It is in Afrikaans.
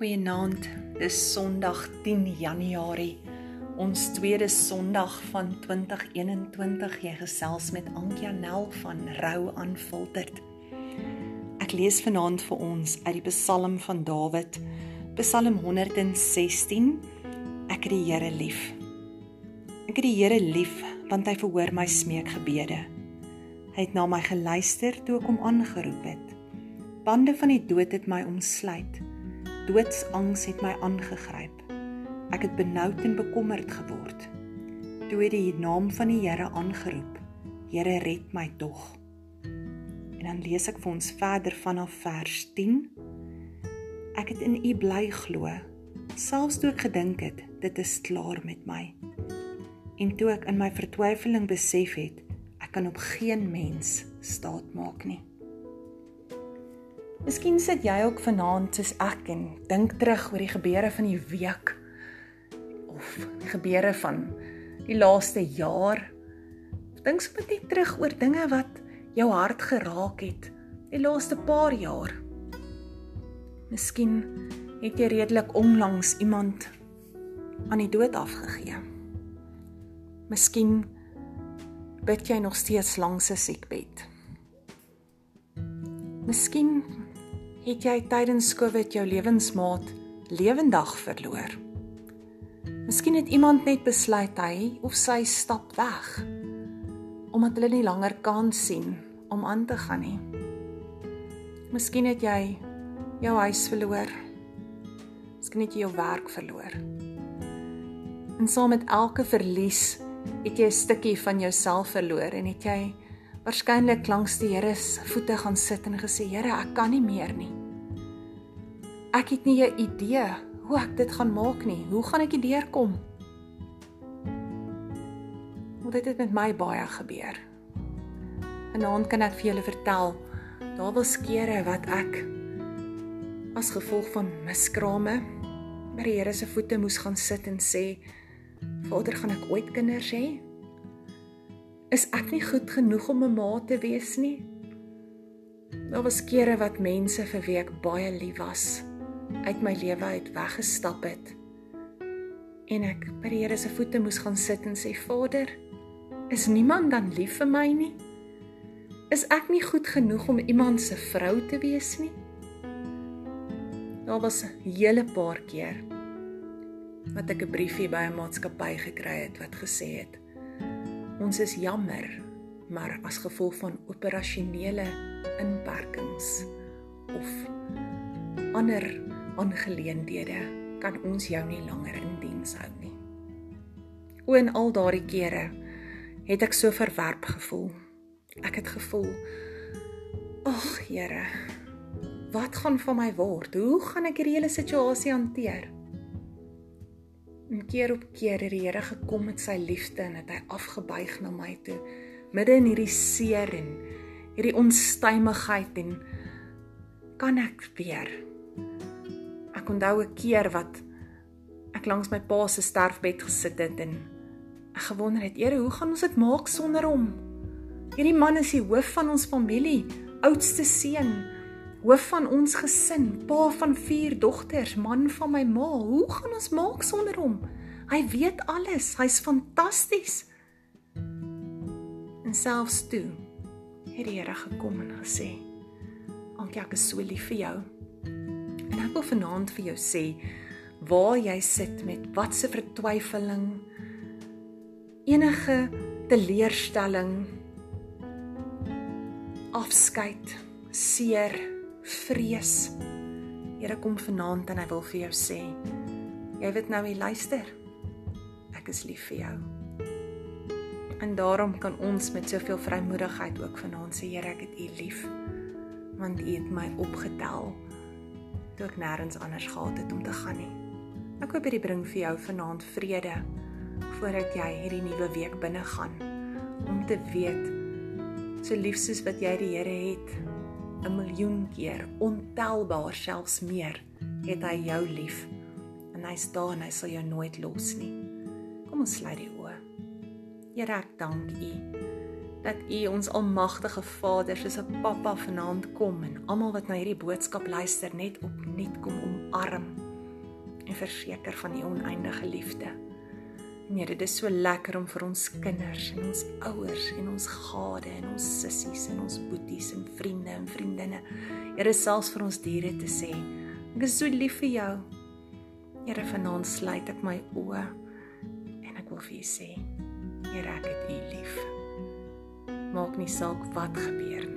Goeienaand. Dis Sondag 10 Januarie. Ons tweede Sondag van 2021. Jy gesels met Ankia Nel van Rou aanfilterd. Ek lees vanaand vir ons uit die Psalm van Dawid, Psalm 116. Ek het die Here lief. Ek het die Here lief want hy verhoor my smeekgebede. Hy het na my geluister toe ek hom aangeroep het. Bande van die dood het my omsluit doodsangs het my aangegryp. Ek het benoud en bekommerd geword. Toe het die naam van die Here aangeroep. Here red my tog. En dan lees ek vir ons verder vanaf vers 10. Ek het in U bly glo, selfs toe ek gedink het dit is klaar met my. En toe ek in my vertwyfeling besef het ek kan op geen mens staat maak nie. Miskien sit jy ook vanaand soos ek en dink terug oor die gebeure van die week of die gebeure van die laaste jaar. Dink sommer net terug oor dinge wat jou hart geraak het die laaste paar jaar. Miskien het jy redelik onlangs iemand aan die dood afgegee. Miskien bid jy nog steeds langs 'n siekbed. Miskien het jy tydens Covid jou lewensmaat lewendig verloor. Miskien het iemand net besluit hy of sy stap weg omdat hulle nie langer kan sien om aan te gaan nie. Miskien het jy jou huis verloor. Miskien het jy jou werk verloor. En saam met elke verlies het jy 'n stukkie van jouself verloor en het jy waarskynlik langs die Here se voete gaan sit en gesê Here, ek kan nie meer nie. Ek het nie 'n idee hoe ek dit gaan maak nie. Hoe gaan ek hierdeur kom? Dit het met my baie gebeur. Vanaand kan ek vir julle vertel, daar was kere wat ek as gevolg van miskrame by die Here se voete moes gaan sit en sê, Vader, gaan ek ooit kinders hê? Is ek nie goed genoeg om 'n ma te wees nie? Daar was kere wat mense vir wie ek baie lief was, uit my lewe uit weggestap het. En ek by die Here se voete moes gaan sit en sê: "Vader, is niemand dan lief vir my nie? Is ek nie goed genoeg om iemand se vrou te wees nie?" Daar was 'n hele paar keer wat ek 'n briefie by 'n maatskappy gekry het wat gesê het: Ons is jammer, maar as gevolg van operasionele inperkings of ander aangeleenthede kan ons jou nie langer in diens hou nie. O en al daardie kere het ek so verwerp gevoel. Ek het gevoel: "Ag Here, wat gaan van my word? Hoe gaan ek hierdie hele situasie hanteer?" En keer op keer het die Here gekom met sy liefde en het hy afgebuig na my toe midde in hierdie seer en hierdie onstuimigheid en kan ek weer? Ek onthou 'n keer wat ek langs my pa se sterfbed gesit het en ek gewonder het Here hoe gaan ons dit maak sonder hom? Hierdie man is die hoof van ons familie oudste seun hoof van ons gesin, pa van 4 dogters, man van my ma. Hoe gaan ons maak sonder hom? Hy weet alles. Hy's fantasties. En selfs toe het die Here gekom en gesê: "Ankie, ek is so lief vir jou." En ek wil vanaand vir jou sê, waar jy sit met watse vertwyfeling, enige teleurstelling, afskeid, seer, vrees. Here kom vanaand en hy wil vir jou sê, jy weet nou, jy luister. Ek is lief vir jou. En daarom kan ons met soveel vrymoedigheid ook vanaand sê, Here, ek het U lief. Want U het my opgetel toe ek nêrens anders gehad het om te gaan nie. Ek hoop dit bring vir jou vanaand vrede voordat jy hierdie nuwe week binne gaan om te weet so lief soos wat jy die Here het 'n miljoen keer, ontelbaar selfs meer, het hy jou lief. En hy's daar en hy sal jou nooit los nie. Kom ons sluit die oë. Here, ek dank U dat U ons almagtige Vader soos 'n pappa vanaand kom en almal wat na hierdie boodskap luister net opnuut kom omarm. verseker van u oneindige liefde. En Here, dit is so lekker om vir ons kinders en ons ouers en ons gade en ons sissies en ons boeties en vriende vriendinne, Here selfs vir ons diere te sê, ek is so lief vir jou. Here, vanaand sluit ek my oë en ek wil vir u sê, Here, ek het u lief. Maak nie saak wat gebeur